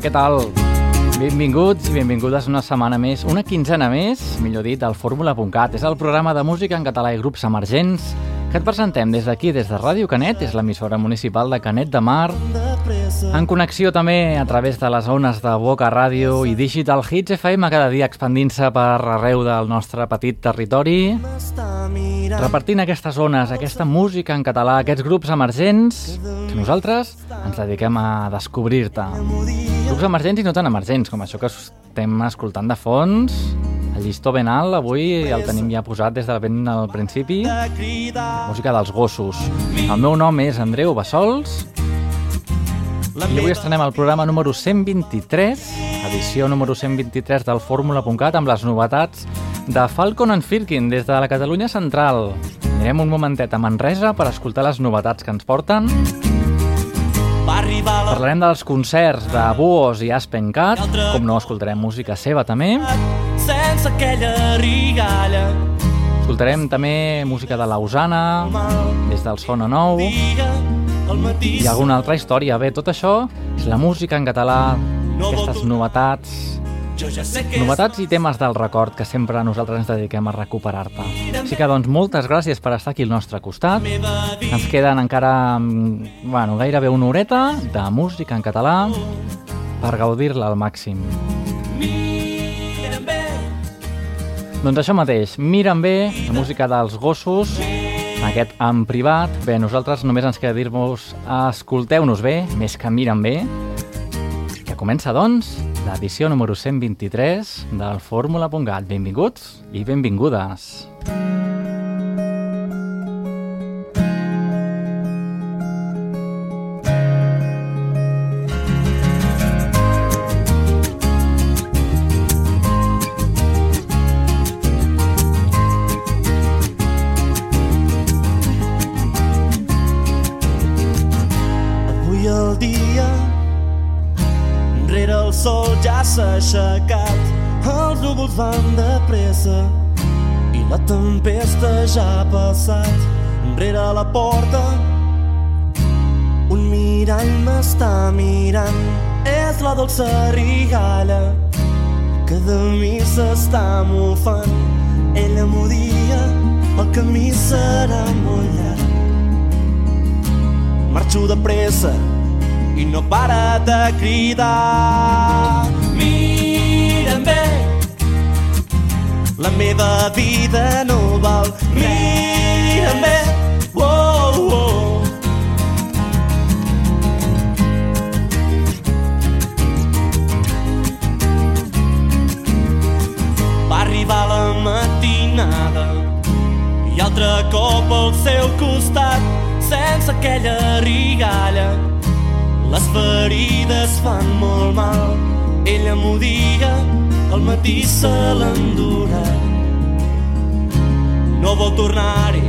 Què tal? Benvinguts i benvingudes una setmana més, una quinzena més, millor dit, al Fórmula.cat. És el programa de música en català i grups emergents que et presentem des d'aquí, des de Ràdio Canet, és l'emissora municipal de Canet de Mar, en connexió també a través de les ones de Boca Ràdio i Digital Hits FM, cada dia expandint-se per arreu del nostre petit territori, repartint aquestes ones, aquesta música en català, aquests grups emergents, que nosaltres ens dediquem a descobrir-te. Grups emergents i no tan emergents, com això que estem escoltant de fons, el llistó ben alt, avui el tenim ja posat des de ben al principi. Música dels gossos. El meu nom és Andreu Bassols i avui estrenem el programa número 123, edició número 123 del Fórmula.cat amb les novetats de Falcon and Firkin des de la Catalunya Central. Anirem un momentet a Manresa per escoltar les novetats que ens porten. Parlarem dels concerts de Buos i Aspen Cat, com no escoltarem música seva també. Sense aquella rigalla Escoltarem també música de Lausana, des del Sona Nou, i alguna altra història. Bé, tot això és la música en català, aquestes novetats, novetats i temes del record que sempre nosaltres ens dediquem a recuperar-te. Així que, doncs, moltes gràcies per estar aquí al nostre costat. Ens queden encara, bueno, gairebé una horeta de música en català per gaudir-la al màxim. Doncs això mateix, miren bé la música dels gossos, aquest en privat. Bé, nosaltres només ens queda dir-vos escolteu-nos bé, més que miren bé. Que comença, doncs, l'edició número 123 del Fórmula.cat. Benvinguts i benvingudes. Benvingudes. Ja ha passat. Enrere la porta un mirall m'està mirant, és la dolça rigalla que de mi s'està mofant. Ella m'ho dia, el camí serà molt llarg. Marxo de pressa i no para de cridar mira'm bé. La meva vida no val mira'm bé. Oh, oh. Va arribar la matinada i altre cop al seu costat sense aquella rigalla les ferides fan molt mal ella m'ho dia, al matí se l'endurà. No vol tornar-hi,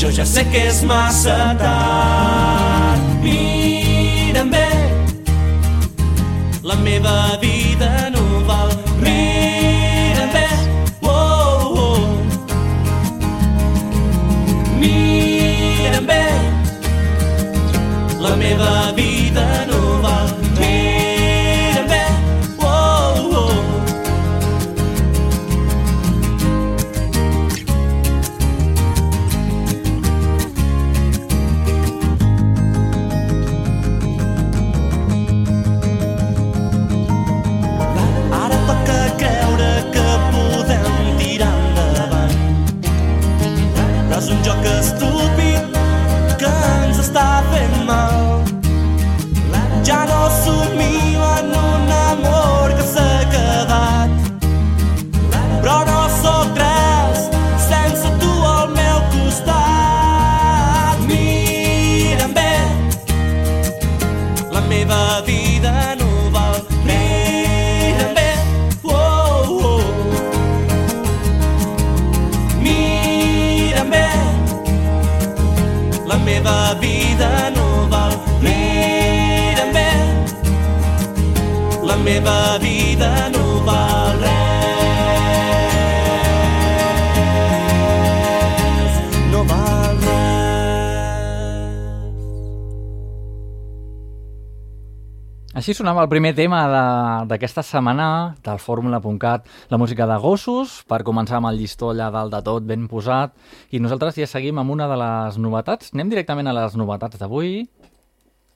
jo ja sé que és massa tard. Mira'm bé, la meva vida meva vida no val res. No val res. Així sonava el primer tema d'aquesta setmana del fórmula.cat, la música de gossos, per començar amb el llistó allà dalt de tot ben posat. I nosaltres ja seguim amb una de les novetats. Anem directament a les novetats d'avui.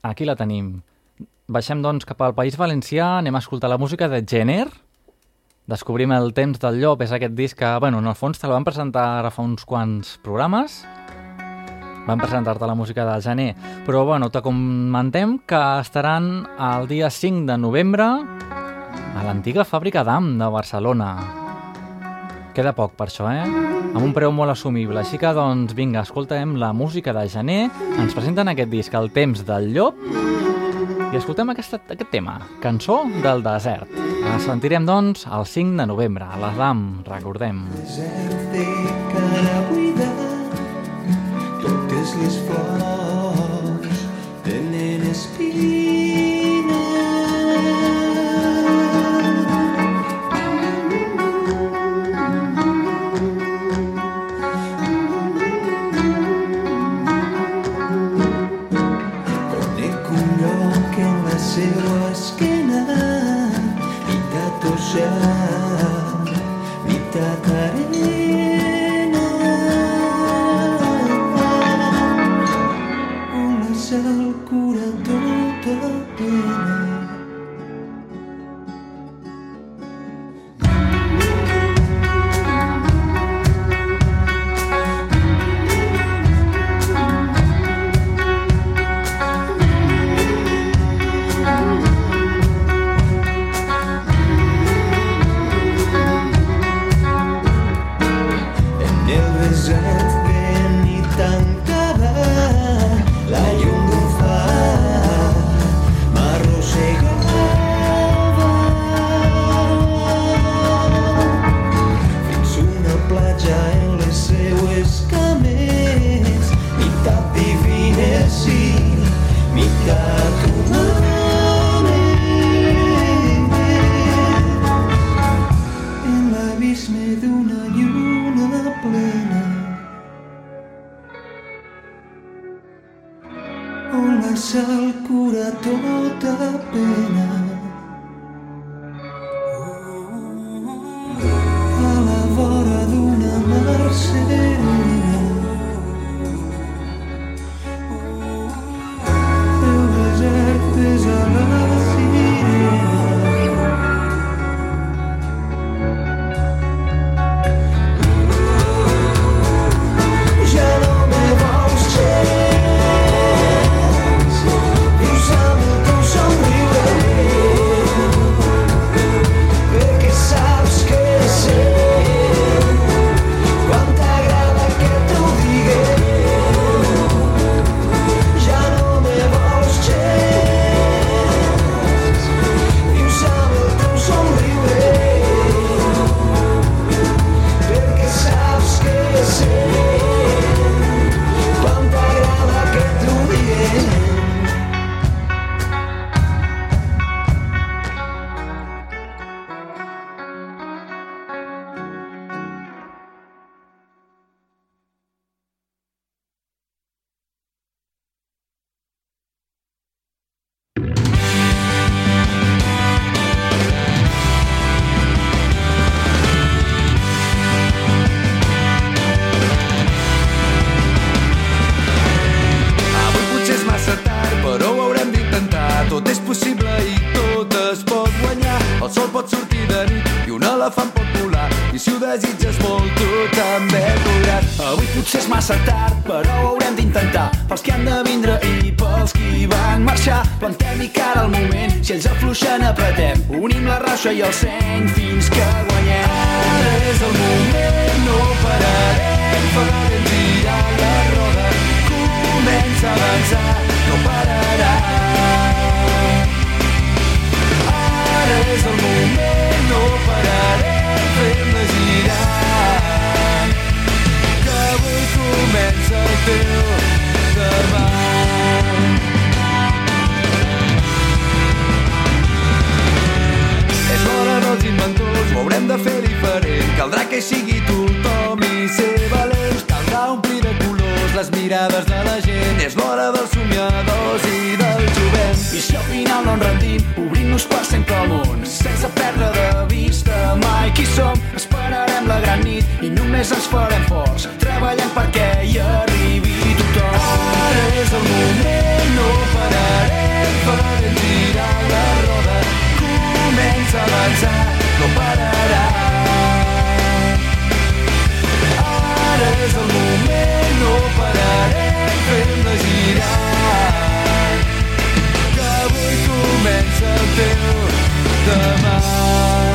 Aquí la tenim. Baixem, doncs, cap al País Valencià, anem a escoltar la música de Jenner. Descobrim el temps del llop, és aquest disc que, bueno, en el fons te la van presentar ara fa uns quants programes, van presentar-te la música del gener. Però, bueno, te comentem que estaran el dia 5 de novembre a l'antiga fàbrica d'AM de Barcelona. Queda poc per això, eh? Amb un preu molt assumible. Així que, doncs, vinga, escoltem la música de gener. Ens presenten aquest disc, El temps del llop, i escoltem aquest, aquest tema, Cançó del desert. La sentirem, doncs, el 5 de novembre, a les DAM, recordem. Desert de cara buida totes les flors i el seny fins que guanyem. Ara és el moment, no pararem, farem girar la roda. Comença a avançar, teu demà.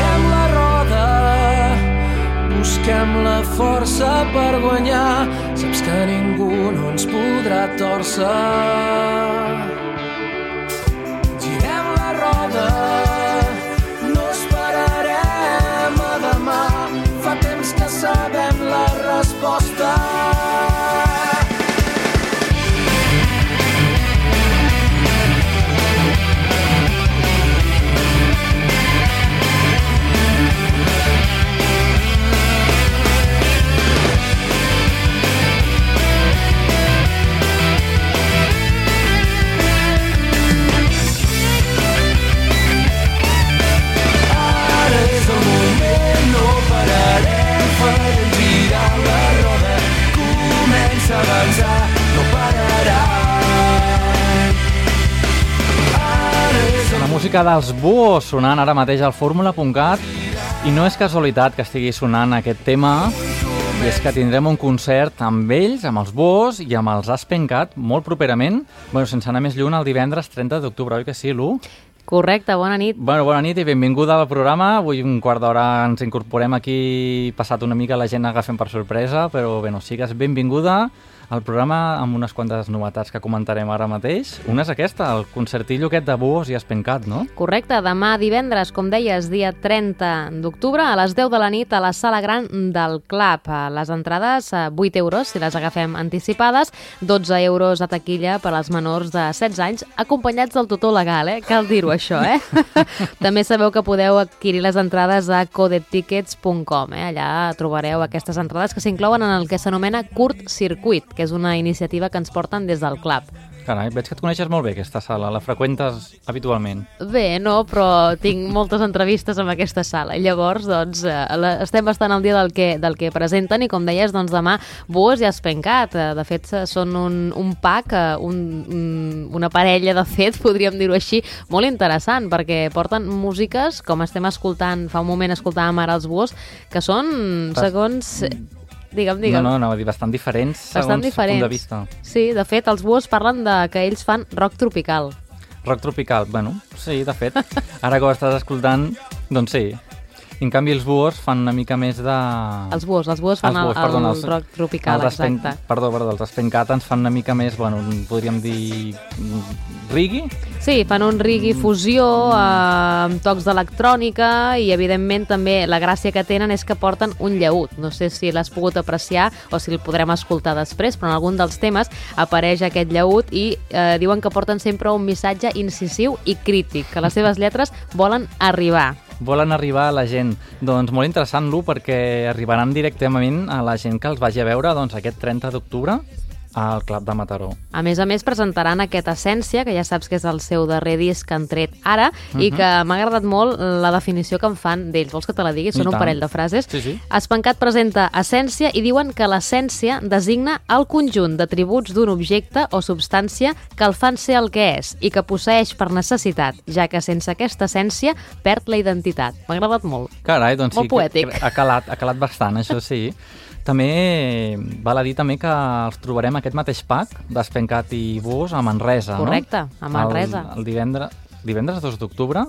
Fem la roda, busquem la força per guanyar. Saps que ningú no ens podrà torcer. Música dels Búhos sonant ara mateix al fórmula.cat i no és casualitat que estigui sonant aquest tema i és que tindrem un concert amb ells, amb els Búhos i amb els Aspencat molt properament, bueno, sense anar més lluny, el divendres 30 d'octubre, oi que sí, Lu? Correcte, bona nit. Bueno, bona nit i benvinguda al programa. Avui un quart d'hora ens incorporem aquí, passat una mica la gent agafem per sorpresa, però bé, no sigues benvinguda al programa amb unes quantes novetats que comentarem ara mateix. Una és aquesta, el concertillo aquest de Buos i Espencat, no? Correcte, demà divendres, com deies, dia 30 d'octubre, a les 10 de la nit a la sala gran del Club. Eh, Les entrades, eh, 8 euros si les agafem anticipades, 12 euros a taquilla per als menors de 16 anys, acompanyats del tutor legal, eh? Cal dir-ho, això, eh? També sabeu que podeu adquirir les entrades a codetickets.com, eh? Allà trobareu aquestes entrades que s'inclouen en el que s'anomena Curt Circuit, que és una iniciativa que ens porten des del club. Carai, veig que et coneixes molt bé, aquesta sala. La freqüentes habitualment. Bé, no, però tinc moltes entrevistes amb aquesta sala i llavors doncs, eh, estem bastant al dia del que, del que presenten i com deies, doncs, demà Buos i Espencat. Eh, De fet, eh, són un, un pack, eh, un, un, una parella, de fet, podríem dir-ho així, molt interessant perquè porten músiques, com estem escoltant, fa un moment escoltàvem ara els Buos, que són, segons... Digue'm, digue'm. No, no, anava a dir bastant diferents Bastant segons diferents. punt de vista. Sí, de fet, els Buos parlen de que ells fan rock tropical. Rock tropical, bueno, sí, de fet. Ara que ho estàs escoltant, doncs sí. I en canvi els Buos fan una mica més de... Els Buos, els Buos fan Els Buos, el, perdona, el els- rock tropical, els Aspen- exacte. Perdó, perdó, els Espencat ens fan una mica més, bueno, podríem dir... Reggae? Sí, fan un reggae fusió eh, amb tocs d'electrònica i evidentment també la gràcia que tenen és que porten un llaüt. No sé si l'has pogut apreciar o si el podrem escoltar després, però en algun dels temes apareix aquest llaüt i eh, diuen que porten sempre un missatge incisiu i crític, que les seves lletres volen arribar. Volen arribar a la gent. Doncs molt interessant, Lu, perquè arribaran directament a la gent que els vagi a veure doncs, aquest 30 d'octubre al Club de Mataró. A més a més, presentaran aquest Essència, que ja saps que és el seu darrer disc que han tret ara, i que m'ha agradat molt la definició que en fan d'ells. Vols que te la digui? I Són un parell de frases. Sí, sí. Espencat presenta Essència i diuen que l'essència designa el conjunt d'atributs d'un objecte o substància que el fan ser el que és i que posseix per necessitat, ja que sense aquesta essència perd la identitat. M'ha agradat molt. Carai, doncs Molt sí, poètic. ha calat, ha calat bastant, això sí. També val a dir també que els trobarem aquest mateix pack d'Espencat i Bus a Manresa, Correcte, no? a Manresa. El, el divendres, divendres 2 d'octubre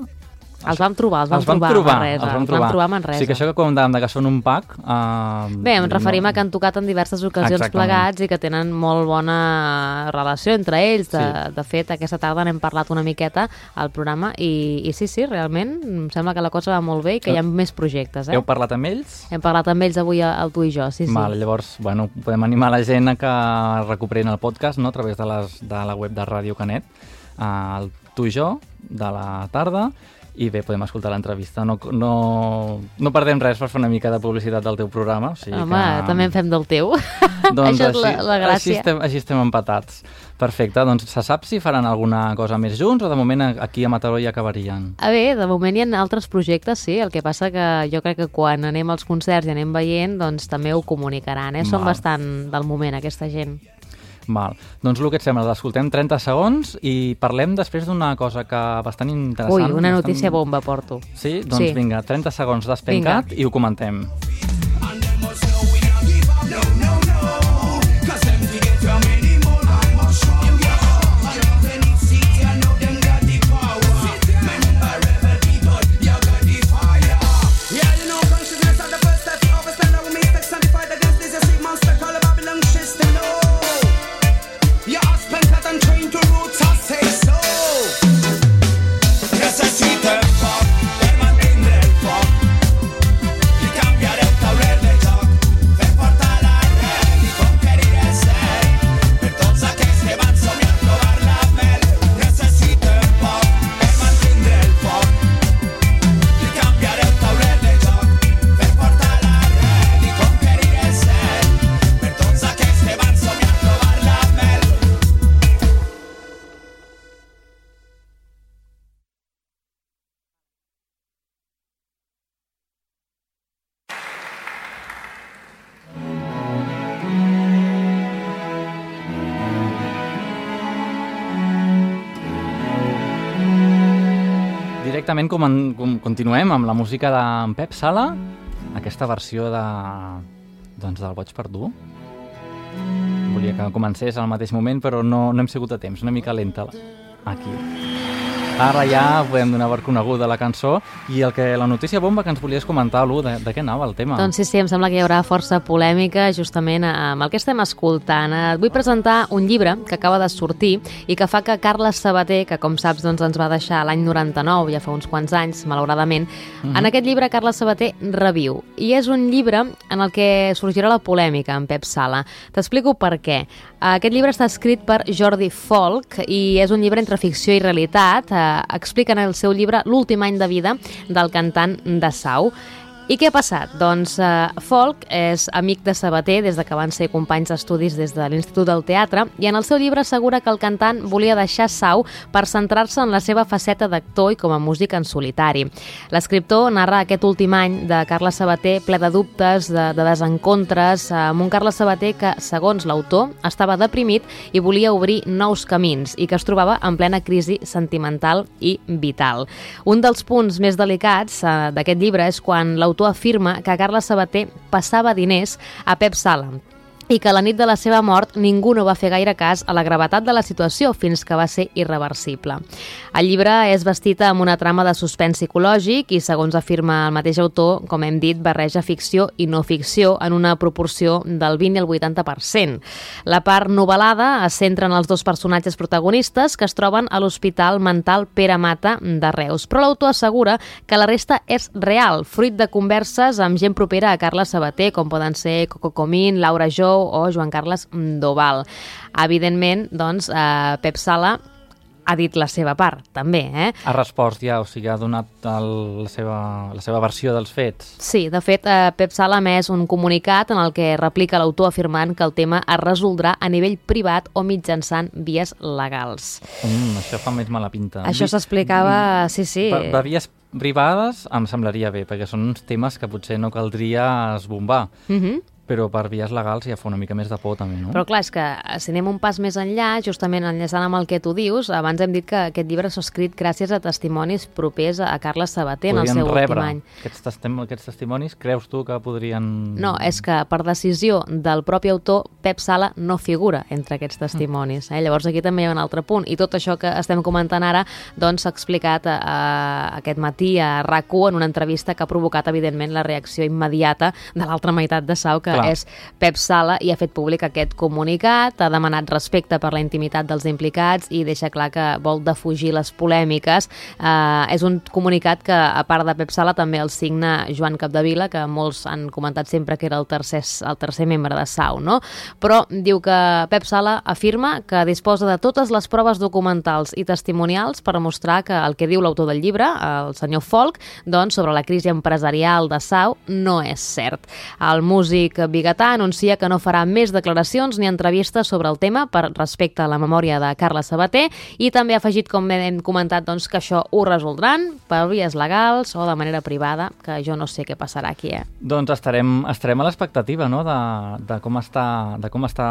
Els vam trobar, els vam, els vam trobar, trobar, a Manresa. els vam trobar. vam trobar a Manresa. Sí, que això que comentàvem que són un pack... Uh, Bé, em referim a que han tocat en diverses ocasions Exactament. plegats i que tenen molt bona relació entre ells. De, Sí. de fet, aquesta tarda n'hem parlat una miqueta al programa i, i sí, sí, realment em sembla que la cosa va molt bé i que hi ha més projectes. Eh? Heu parlat amb ells? Hem parlat amb ells avui, el tu i jo, sí, sí. Val, llavors, bueno, podem animar la gent a que recuperin el podcast no? a través de, les, de la web de Ràdio Canet, eh, el tu i jo, de la tarda, i bé, podem escoltar l'entrevista. No, no, no perdem res per fer una mica de publicitat del teu programa. O sigui Home, que... també en fem del teu. Doncs Això és la, així, la Així gràcia. estem, així estem empatats. Perfecte, doncs se sap si faran alguna cosa més junts o de moment aquí a Mataró ja acabarien? A bé, de moment hi ha altres projectes, sí. El que passa que jo crec que quan anem als concerts i anem veient, doncs també ho comunicaran, eh? Són Val. bastant del moment, aquesta gent. Val. Doncs el que et sembla, l'escoltem 30 segons i parlem després d'una cosa que bastant interessant. Ui, una bastant- notícia bomba porto. Sí? Doncs Sí. vinga, 30 segons despencat i ho comentem. Yeah, Directament com, en, com continuem amb la música d'en Pep Sala, aquesta versió de, doncs, del Boig per tu. Volia que comencés al mateix moment, però no, no hem sigut a temps, una mica lenta la- aquí. Ara ja podem donar per coneguda la cançó i el que la notícia bomba que ens volies comentar, Lu, de, de què anava el tema? Doncs sí, sí, em sembla que hi haurà força polèmica justament amb el que estem escoltant. Eh, Et vull presentar un llibre que acaba de sortir i que fa que Carles Sabater, que com saps doncs, ens va deixar l'any 99, ja fa uns quants anys, malauradament, en aquest llibre Carles Sabater reviu. I és un llibre en el que sorgirà la polèmica amb Pep Sala. T'explico per què. Aquest llibre està escrit per Jordi Folk i és un llibre entre ficció i realitat. Eh, explica en el seu llibre l'últim any de vida del cantant de Sau. I què ha passat? Doncs eh, Folk és amic de Sabater des de que van ser companys d'estudis des de l'Institut del Teatre i en el seu llibre assegura que el cantant volia deixar Sau per centrar-se en la seva faceta d'actor i com a músic en solitari. L'escriptor narra aquest últim any de Carles Sabater ple de dubtes, de, de desencontres, eh, amb un Carles Sabater que, segons l'autor, estava deprimit i volia obrir nous camins i que es trobava en plena crisi sentimental i vital. Un dels punts més delicats eh, d'aquest llibre és quan l'autor afirma que Carles Sabater passava diners a Pep Sala, i que la nit de la seva mort ningú no va fer gaire cas a la gravetat de la situació fins que va ser irreversible. El llibre és vestit amb una trama de suspens psicològic i, segons afirma el mateix autor, com hem dit, barreja ficció i no ficció en una proporció del 20 al 80%. La part novel·lada es centra en els dos personatges protagonistes que es troben a l'Hospital Mental Pere Mata de Reus, però l'autor assegura que la resta és real, fruit de converses amb gent propera a Carles Sabater, com poden ser Coco Comín, Laura Jou o Joan Carles Doval. Evidentment, doncs, eh, Pep Sala ha dit la seva part, també, eh? Ha respost ja, o sigui, ha donat el, la, seva, la seva versió dels fets. Sí, de fet, eh, Pep Sala ha emès un comunicat en el que replica l'autor afirmant que el tema es resoldrà a nivell privat o mitjançant vies legals. Mm, això fa més mala pinta. Això s'explicava, sí, sí. Per, per vies privades em semblaria bé, perquè són uns temes que potser no caldria esbombar, Mhm. Però per vies legals ja fa una mica més de por també, no? Però clar, és que eh, si anem un pas més enllà, justament enllaçant amb el que tu dius, abans hem dit que aquest llibre s'ha escrit gràcies a testimonis propers a Carles Sabater en el seu rebre últim any. Aquests, testim aquests testimonis, creus tu que podrien... No, és que per decisió del propi autor, Pep Sala no figura entre aquests testimonis. Eh? Llavors aquí també hi ha un altre punt. I tot això que estem comentant ara doncs, s'ha explicat a, a, aquest matí a rac en una entrevista que ha provocat, evidentment, la reacció immediata de l'altra meitat de Sau, que Clar. és Pep Sala i ha fet públic aquest comunicat, ha demanat respecte per la intimitat dels implicats i deixa clar que vol defugir les polèmiques. Eh, és un comunicat que, a part de Pep Sala, també el signa Joan Capdevila, que molts han comentat sempre que era el tercer, el tercer membre de SAU, no? Però diu que Pep Sala afirma que disposa de totes les proves documentals i testimonials per mostrar que el que diu l'autor del llibre, el senyor Folk, doncs, sobre la crisi empresarial de SAU, no és cert. El músic biguetà anuncia que no farà més declaracions ni entrevistes sobre el tema per respecte a la memòria de Carla Sabater i també ha afegit, com hem comentat, doncs, que això ho resoldran per vies legals o de manera privada, que jo no sé què passarà aquí, eh? Doncs estarem, estarem a l'expectativa no? de, de, com està, de com està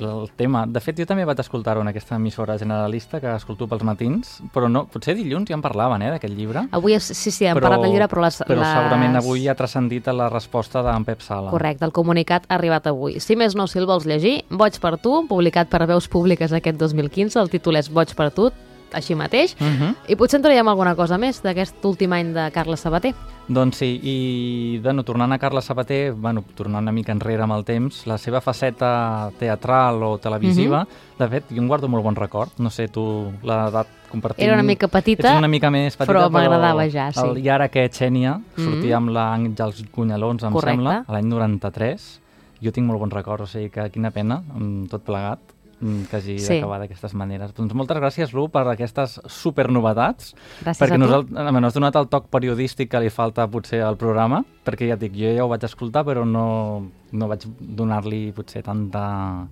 el tema. De fet, jo també vaig escoltar-ho en aquesta emissora generalista que escolto pels matins, però no, potser dilluns ja en parlaven, eh, d'aquest llibre. Avui, sí, sí, hem parlat del llibre, però les... però les... segurament avui ha transcendit a la resposta d'en Pep Sala. Correcte, el comunicat ha arribat avui. Si més no, si el vols llegir, Boig per tu, publicat per Veus Públiques aquest 2015, el títol és Boig per tu, així mateix, Uh -huh. i potser en traiem alguna cosa més d'aquest últim any de Carla Sabater. Doncs sí, i bueno, tornant a Carla Sabater, bueno, tornant una mica enrere amb el temps, la seva faceta teatral o televisiva, de fet, jo em guardo molt bon record, no sé, tu l'edat compartim... Era una mica petita, una mica més petita, però m'agradava ja, sí. El, I ara que Xènia Mhm. sortia amb l'Àngels Cunyalons, em Correcte. sembla, l'any 93, jo tinc molt bon record, o sigui que quina pena, amb tot plegat, que hagi Sí. d'acabar d'aquestes maneres. Doncs moltes gràcies, Lu, per aquestes supernovetats, Gràcies perquè a tu. nosaltres, bueno, has donat el toc periodístic que li falta potser al programa, perquè ja et dic, jo ja ho vaig escoltar, però no, no vaig donar-li potser tanta,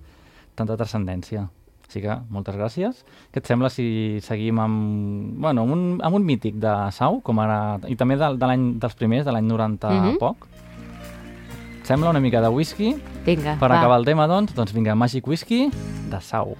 tanta transcendència. Així que, moltes gràcies. Què et sembla si seguim amb, bueno, amb, un, amb un mític de Sau, com ara, i també de, de l'any dels primers, de l'any 90 Mhm. poc? Et sembla una mica de whisky? Vinga, Per va. acabar el tema, doncs, doncs vinga, Magic Whisky de Sau.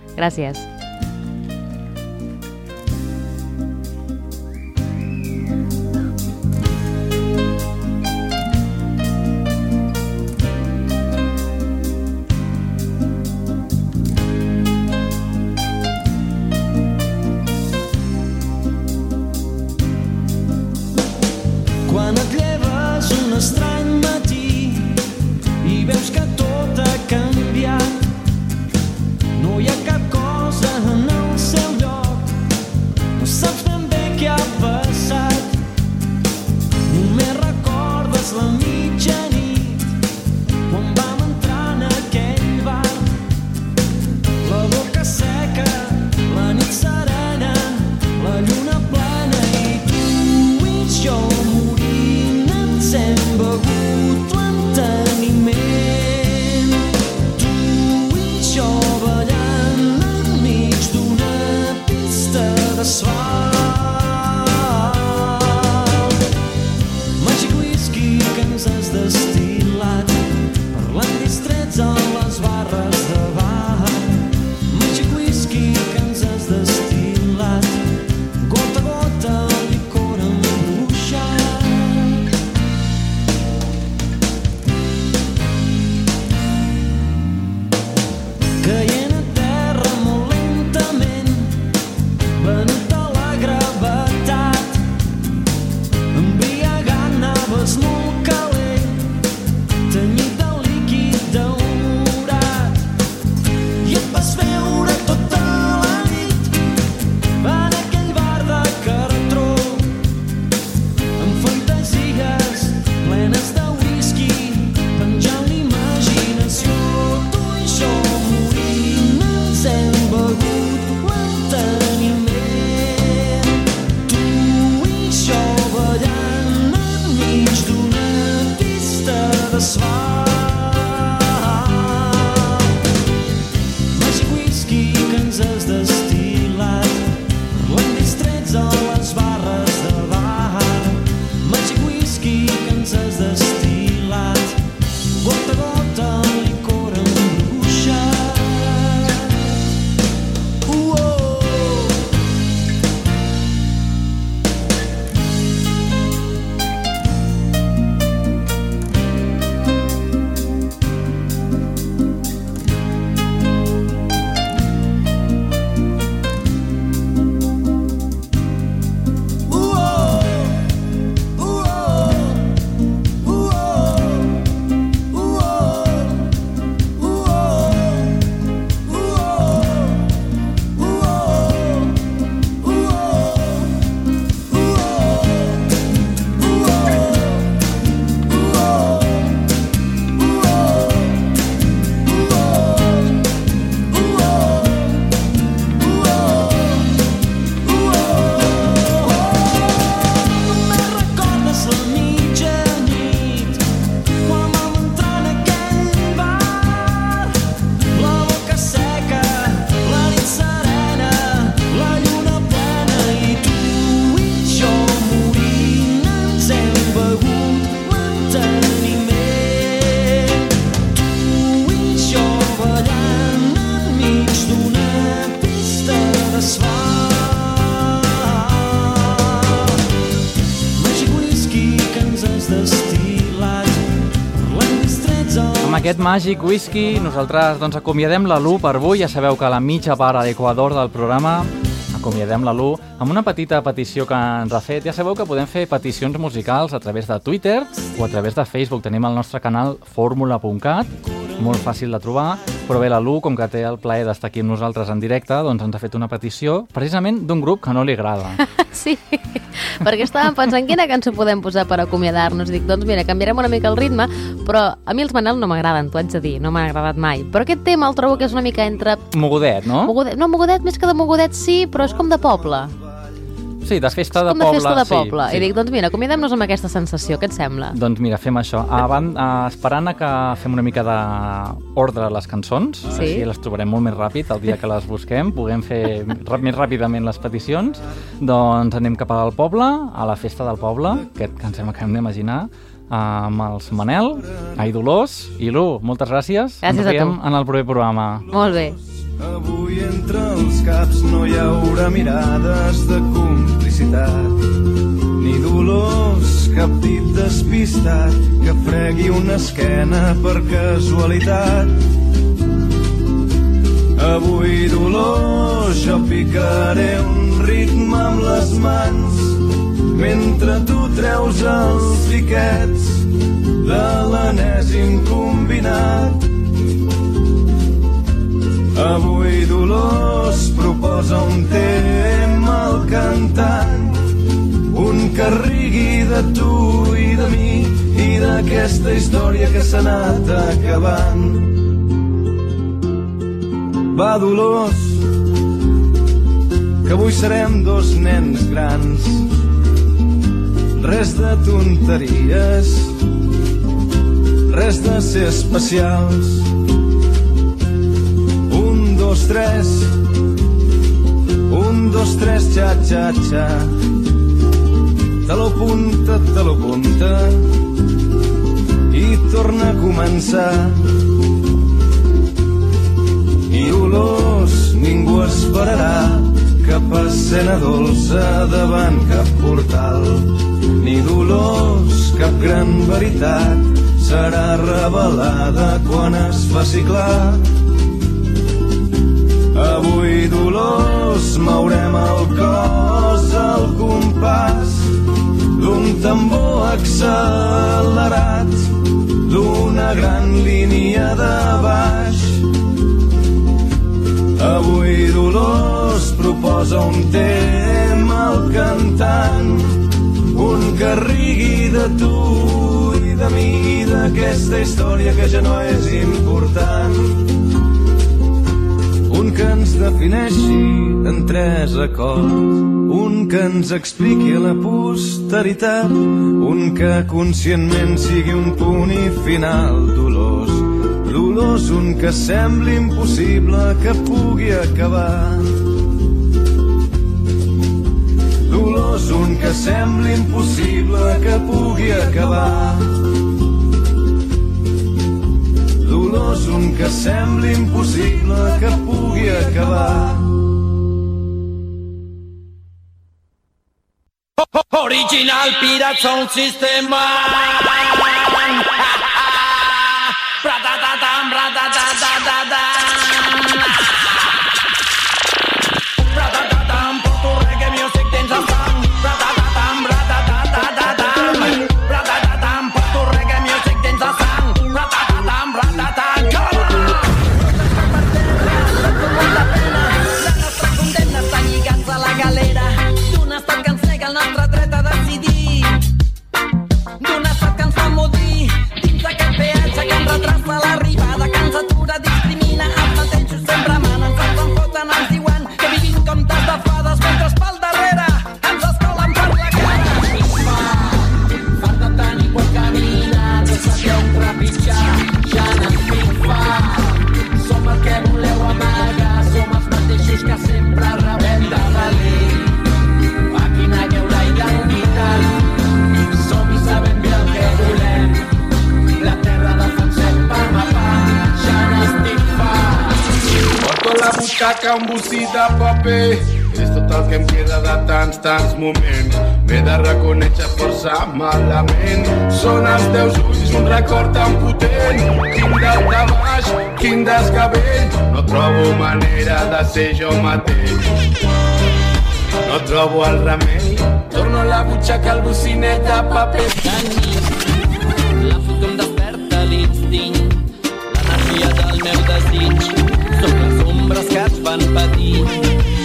Aquest màgic whisky nosaltres doncs, acomiadem la Lu per avui. Ja sabeu que a la mitja part a l'equador del programa acomiadem la Lu amb una petita petició que ens ha fet. Ja sabeu que podem fer peticions musicals a través de Twitter o a través de Facebook. Tenim el nostre canal fórmula.cat, molt fàcil de trobar, però bé, la Lu, com que té el plaer d'estar aquí amb nosaltres en directe, doncs ens ha fet una petició precisament d'un grup que no li agrada. Sí, perquè estàvem pensant quina cançó podem posar per acomiadar-nos. Dic, doncs mira, canviarem una mica el ritme, però a mi els Manel no m'agraden, t'ho haig de dir, no m'han agradat mai. Però aquest tema el trobo que és una mica entre... Mogudet, no? Mogudet, no, mogudet, més que de mogudet sí, però és com de poble. Sí, de festa de com de poble. festa de sí, poble. Sí, I dic, doncs mira, acomiadem-nos amb aquesta sensació, què et sembla? Doncs mira, fem això. Abans, uh, esperant a que fem una mica d'ordre a les cançons, Sí. així les trobarem molt més ràpid el dia que les busquem, puguem fer més ràpidament les peticions, doncs anem cap al poble, a la festa del poble, que, que ens hem acabem d'imaginar, amb els Manel, Ai Dolors i Lu. Moltes gràcies. Gràcies ens a tu. en el proper programa. Molt bé. Avui entre els caps no hi haurà mirades de complicitat ni dolors, cap dit despistat que fregui una esquena per casualitat. Avui dolors jo picaré un ritme amb les mans mentre tu treus els piquets de l'enèsim combinat. Avui Dolors proposa un tema al cantant, un que rigui de tu i de mi i d'aquesta història que s'ha anat acabant. Va, Dolors, que avui serem dos nens grans. Res de tonteries, res de ser especials. Tres. Un, dos, tres, xa, xa, xa. Te lo punta, te lo punta. I torna a començar. I olors ningú esperarà cap escena dolça davant cap portal. Ni dolors, cap gran veritat serà revelada quan es faci clar. Avui, Dolors, mourem el cos al compàs d'un tambor accelerat, d'una gran línia de baix. Avui, Dolors, proposa un tema al cantant, un que rigui de tu i de mi d'aquesta història que ja no és important que ens defineixi en tres acords, un que ens expliqui la posteritat, un que conscientment sigui un punt i final dolós, dolós, un que sembli impossible que pugui acabar. Dolós, un que sembli impossible que pugui acabar. Dolors, un que sembli impossible que pugui acabar. Original Pirate Sound System. Ra-ta-ta-tam, ja n'estic fart. Porto a la butaca un bocí de paper. És tot el que em queda de tants, tants moments. M'he de reconèixer força malament. Són els teus ulls un record tan potent. Quin dalt de baix, quin desgavell. No trobo manera de ser jo mateix. No trobo el remei. Torno a la butxaca, al bocinet de paper. La foto em desperta l'instint, l'energia del meu desig. Ombres et fan patir,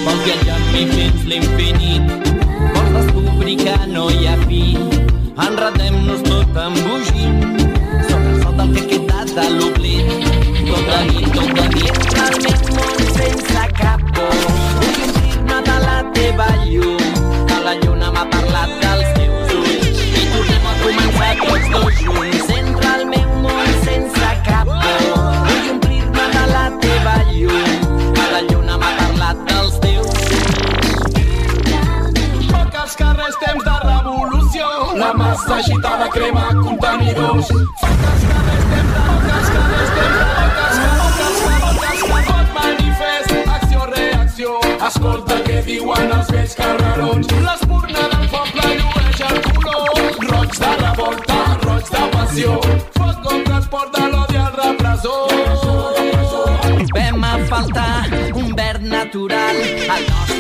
vols viatjar amb mi fins l'infinit. Vols descobrir que no hi ha fi, enredem-nos tot embogint. Som el sol del que ha quedat de l'oblit, carrers, temps de revolució. La massa agitada crema contenidors. Poc als carrers, temps de... Poc als carrers, temps de... Poc als carrers, poc als poc als manifest. Acció, reacció. Escolta què diuen els vells carrerons. L'espurna del poble llueix el color. Roig de revolta, roig de passió. Foc contra el port de l'odi al repressor. Trobem a faltar un verd natural al nostre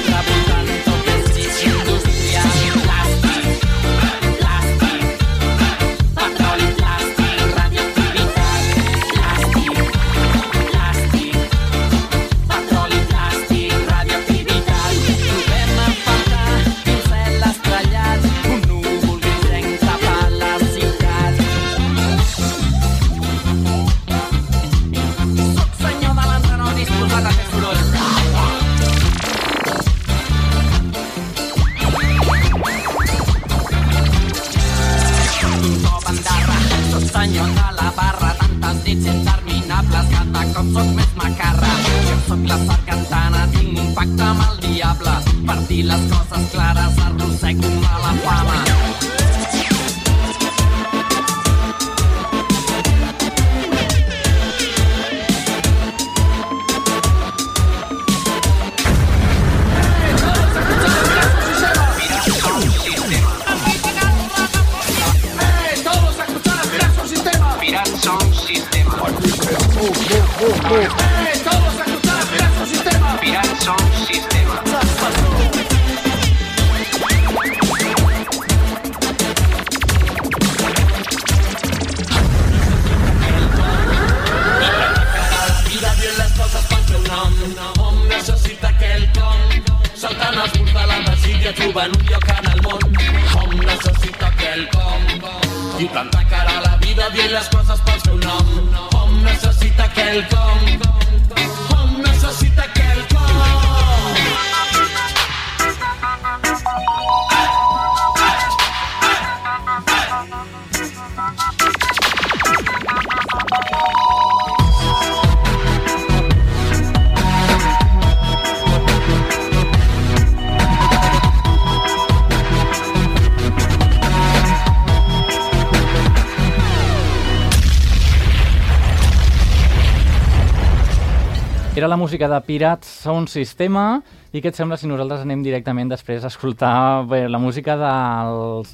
Era la música de Pirates Sound Sistema i què et sembla si nosaltres anem directament després a escoltar bé, la música de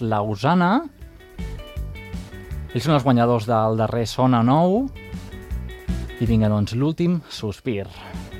l'Ausana ells són els guanyadors del darrer Sona Nou. I vinga doncs l'últim sospir. Hi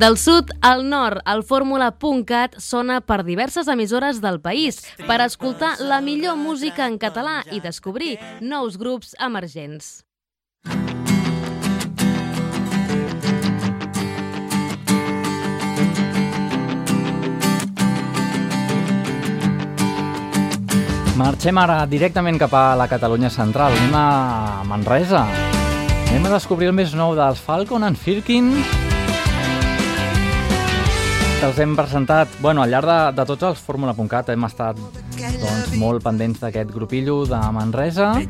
Del sud al nord, el fórmula.cat sona per diverses emissores del país per escoltar la millor música en català i descobrir nous grups emergents. Marxem ara directament cap a la Catalunya central. Anem a Manresa. Anem a descobrir el més nou dels Falcon and Firkin. Els hem presentat, bueno, al llarg de, de tots els Fórmula.cat hem estat doncs, molt pendents d'aquest grupillo de Manresa. I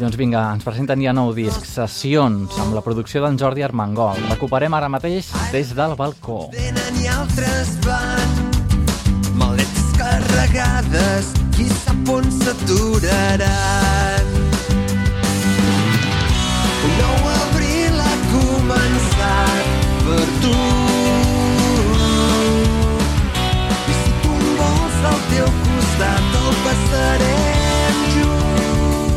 doncs vinga, ens presenten ja nou disc, Sessions, amb la producció d'en Jordi Armengol. Recuperem ara mateix des del balcó. Venen i altres van maletes carregades qui sap on s'aturaran un nou abril ha començat per tu costat el passarem junts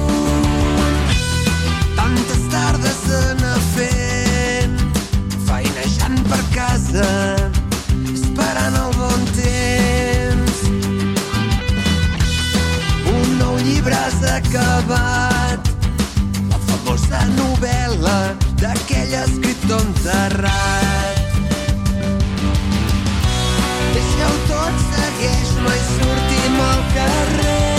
tantes tardes anar fent feinejant per casa esperant el bon temps. Un nou llibre has acabat la famosa novel·la d'aquell escriptor enterrat. Deixeu tot segueix-me i sortim al carrer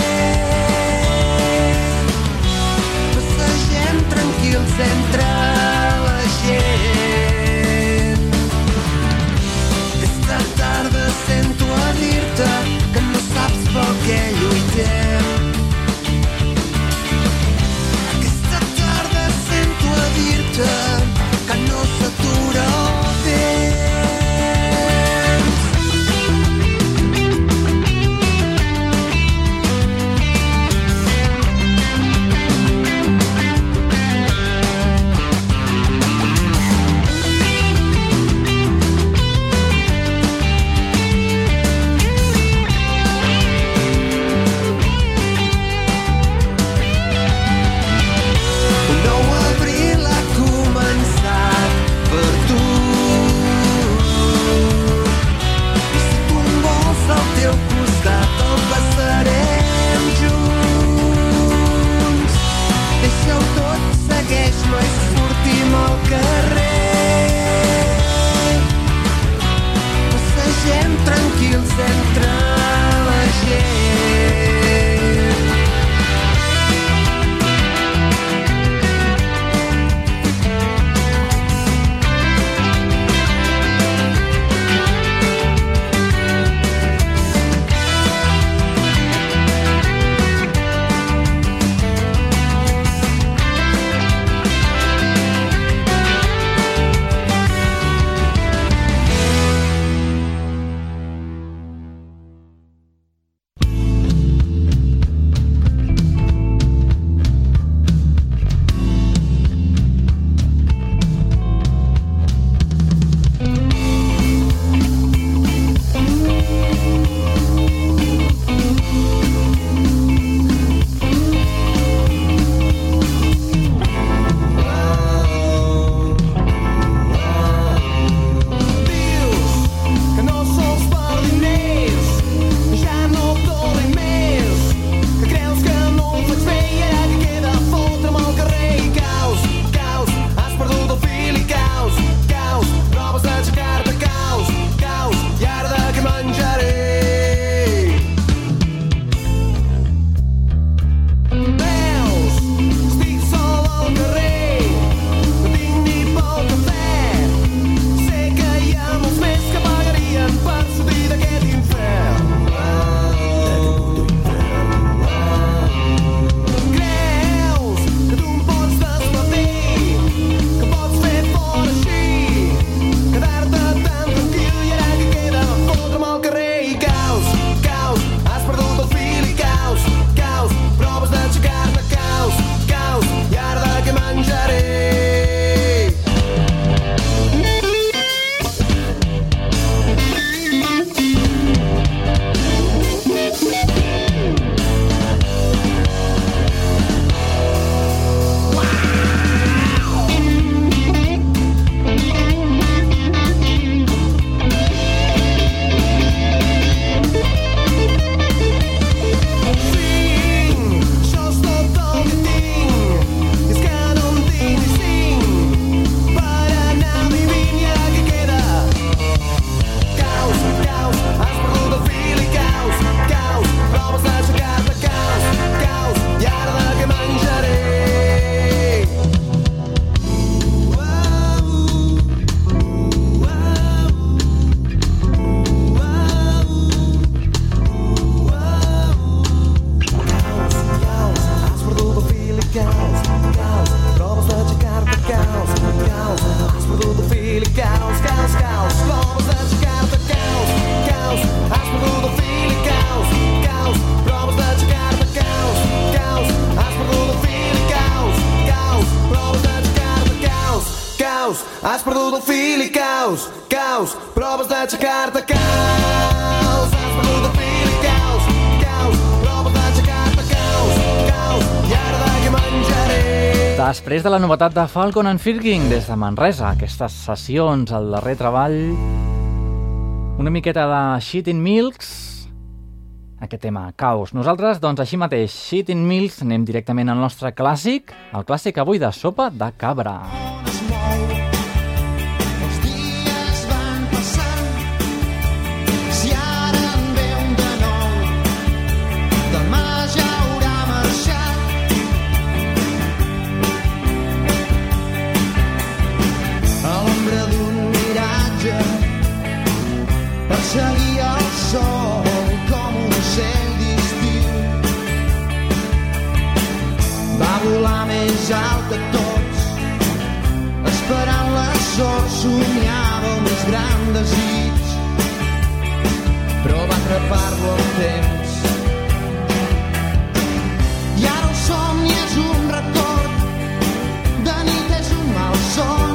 proves d'aixecar-te, caus, has perdut el fil i caus, caus, proves d'aixecar-te, caus, caus, i ara de què menjaré? Després de la novetat de Falcon and Firking des de Manresa, aquestes sessions, el darrer treball, una miqueta de Shitting Milks, aquest tema, caos. Nosaltres, doncs, així mateix, Shitting Milks, anem directament al nostre clàssic, el clàssic avui de sopa de cabra. es més alt que tots, esperant la sort somiava el més gran desig però va atrapar-lo el temps. I ara el somni és un record de nit és un malson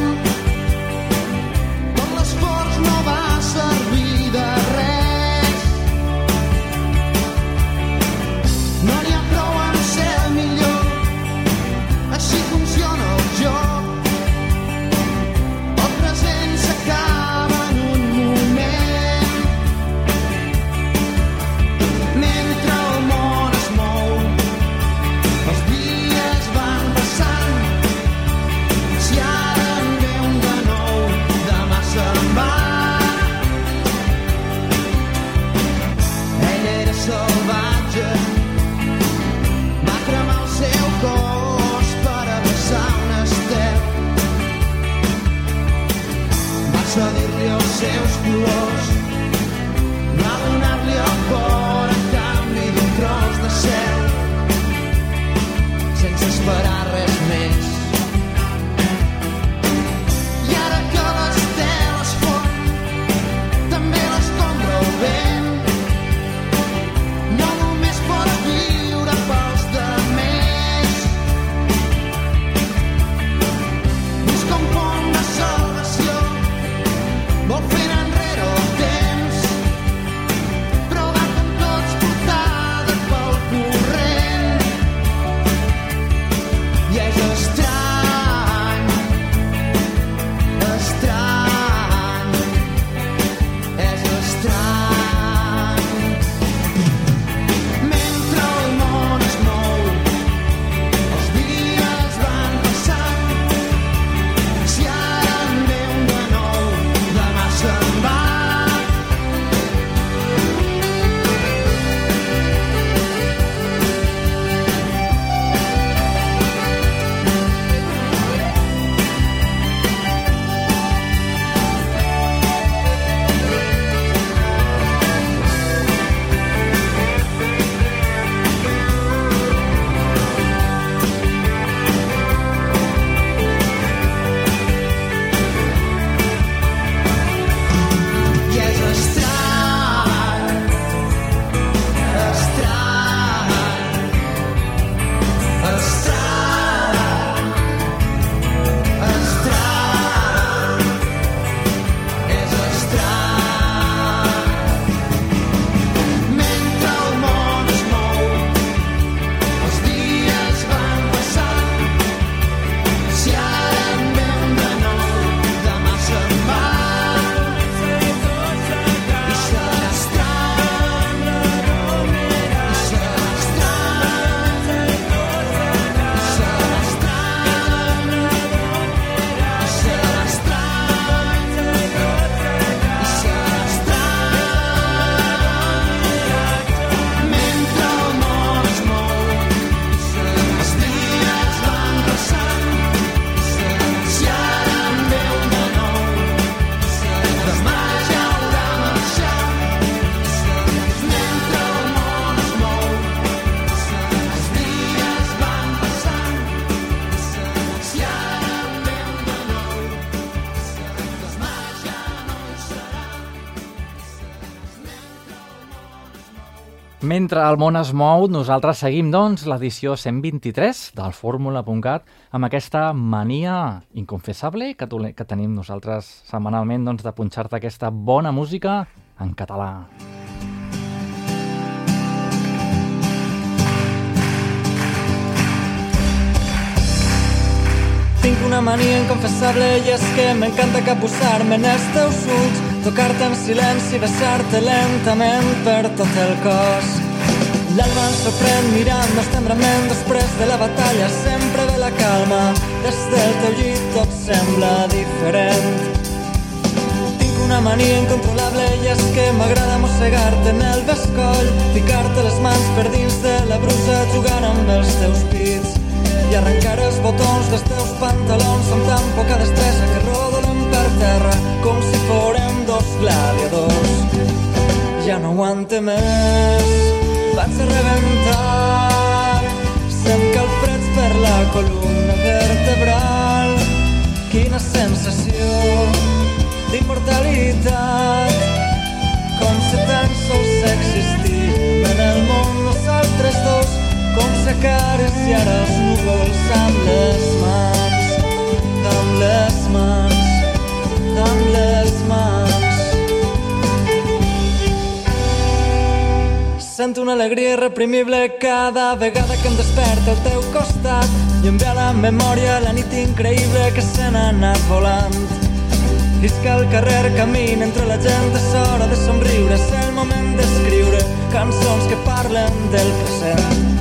Mentre el món es mou, nosaltres seguim, doncs, l'edició 123 del Fórmula.cat amb aquesta mania inconfessable que, que tenim nosaltres setmanalment doncs, de punxar-te aquesta bona música en català. Tinc una mania inconfessable i és que m'encanta capbussar-me en els teus ulls, tocar-te en silenci i besar-te lentament per tot el cos. L'alba ens sorprèn mirant-nos tendrament després de la batalla, sempre ve la calma, des del teu llit tot sembla diferent. Tinc una mania incontrolable i és que m'agrada mossegar-te en el bescoll, ficar-te les mans per dins de la brusa jugant amb els teus pits i arrencar els botons dels teus pantalons amb tan poca destresa que rodolen terra com si fórem dos gladiadors. Ja no aguante més, vaig a rebentar, sent calfreds per la columna vertebral. Quina sensació d'immortalitat, com si tan sols existim en el món nosaltres dos, com si acariciar els núvols amb les mans, amb les mans, amb les mans. Sento una alegria irreprimible cada vegada que em desperta al teu costat i em ve a la memòria la nit increïble que se n'ha anat volant. Visca el carrer, camina entre la gent, és hora de somriure, és el moment d'escriure cançons que parlen del present.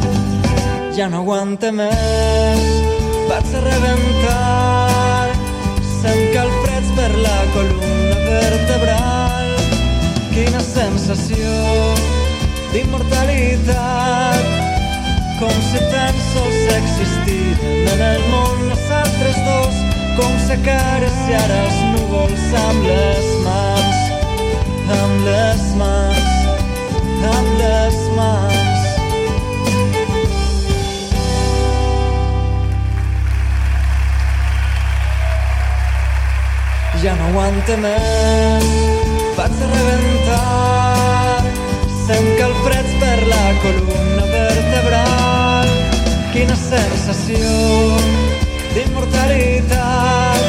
Ja no aguante més, vaig a rebentar, sent calfreds per la columna vertebral. Quina sensació d'immortalitat, com si tan sols existíem en el món nosaltres dos, com si acariciar els núvols amb les mans, amb les mans, amb les mans. Ja no aguante més, vaig a rebentar, sent calfreds per la columna vertebral. Quina sensació d'immortalitat,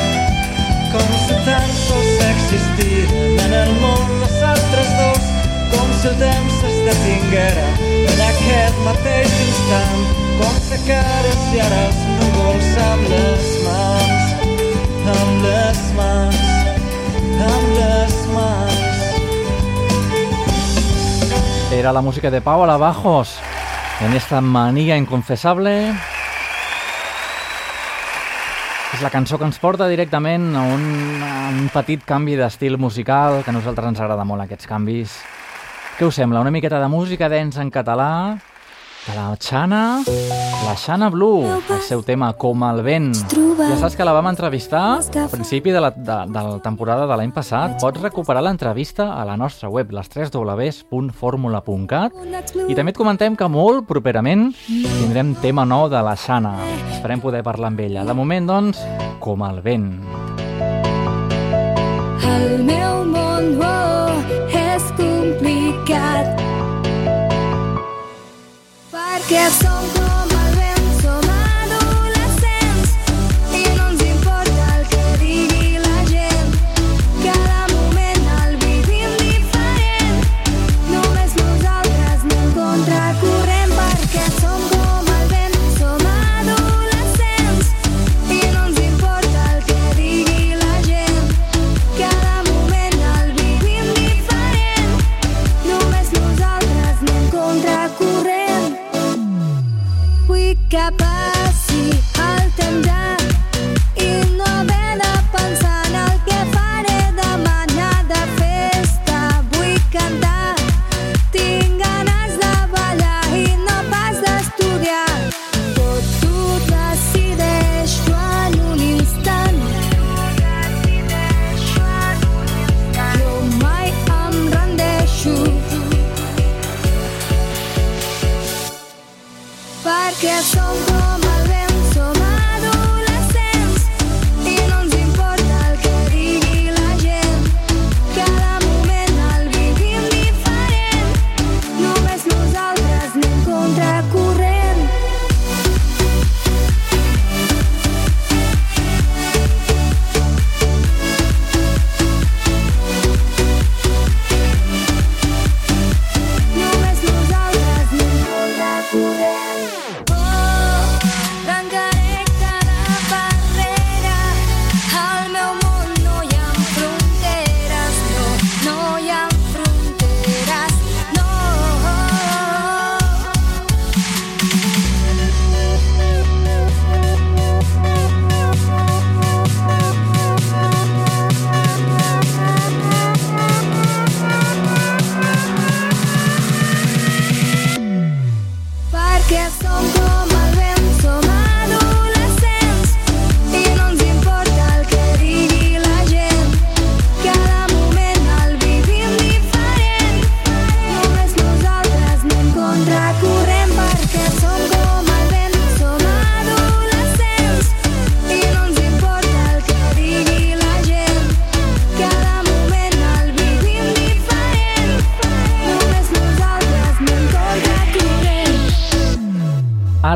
com si tan sols existim en el món nosaltres dos, com si el temps es detinguera en aquest mateix instant, com si acariciara els núvols amb les mans, amb les mans, amb les mans. Era la música de Pau Alabajos en esta manía inconfessable. És la cançó que ens porta directament a un, a un petit canvi d'estil musical, que a nosaltres ens agrada molt aquests canvis. Què us sembla? Una miqueta de música dents en català, de la Xana, la Xana Blue, el seu tema Com el vent. Ja saps que la vam entrevistar al principi de la, de, de la temporada de l'any passat. Pots recuperar l'entrevista a la nostra web, les 3 www.formula.cat i també et comentem que molt properament tindrem tema nou de la Xana. Esperem poder parlar amb ella. De moment, doncs, Com el vent. El meu món oh, és complicat perquè som com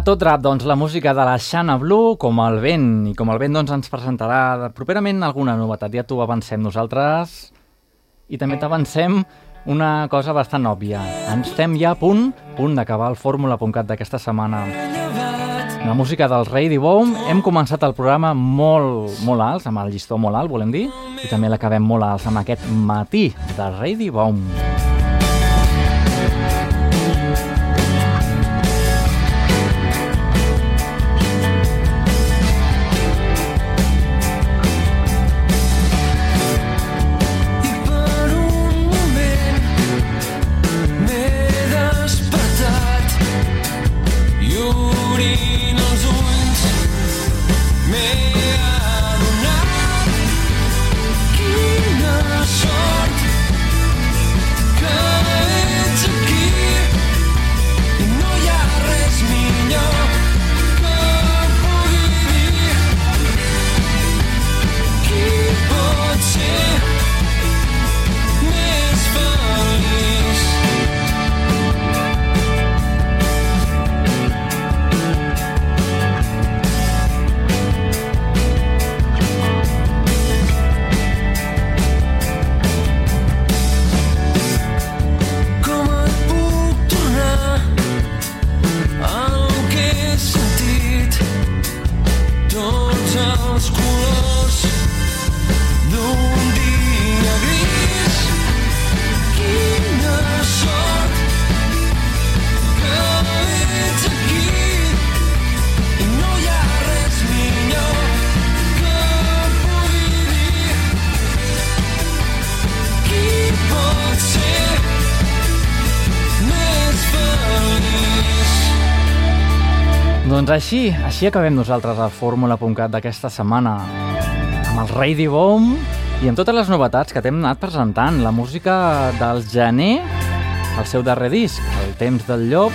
tot drap, doncs, la música de la Xana Blue, com el vent, i com el vent doncs, ens presentarà properament alguna novetat, ja t'ho avancem nosaltres, i també t'avancem una cosa bastant òbvia. Ens estem ja a punt, punt d'acabar el fórmula.cat d'aquesta setmana. La música del Rei Boom, hem començat el programa molt, molt alts, amb el llistó molt alt, volem dir, i també l'acabem molt alts amb aquest matí de Rei Boom. Així, així acabem nosaltres el fórmula.cat d'aquesta setmana amb el Rei Boom i amb totes les novetats que t'hem anat presentant. La música del gener, el seu darrer disc, El temps del llop,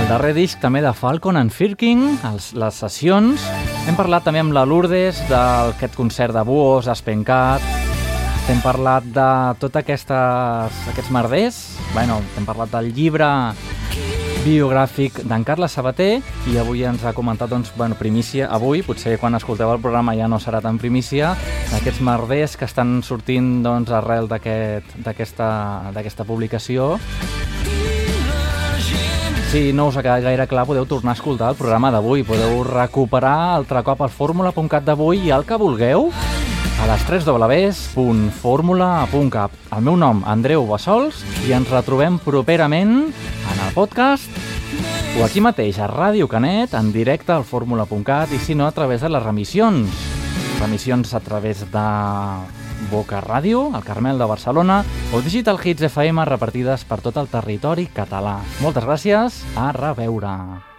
el darrer disc també de Falcon and Firking, els, les sessions. Hem parlat també amb la Lourdes d'aquest concert de Buos, Espencat, hem parlat de tots aquests merders, bueno, hem parlat del llibre biogràfic d'en Carles Sabater i avui ens ha comentat, doncs, bueno, primícia, avui, potser quan escolteu el programa ja no serà tan primícia, d'aquests merders que estan sortint doncs, arrel d'aquest- d'aquesta d'aquesta publicació. Si no us ha quedat gaire clar, podeu tornar a escoltar el programa d'avui. Podeu recuperar altre cop el fórmula.cat d'avui i el que vulgueu a les 3 www.formula.cap. El meu nom, Andreu Bassols, i ens retrobem properament en el podcast o aquí mateix, a Ràdio Canet, en directe al fórmula.cat i si no, a través de les remissions. Remissions a través de Boca Ràdio, el Carmel de Barcelona, o Digital Hits FM repartides per tot el territori català. Moltes gràcies, a reveure.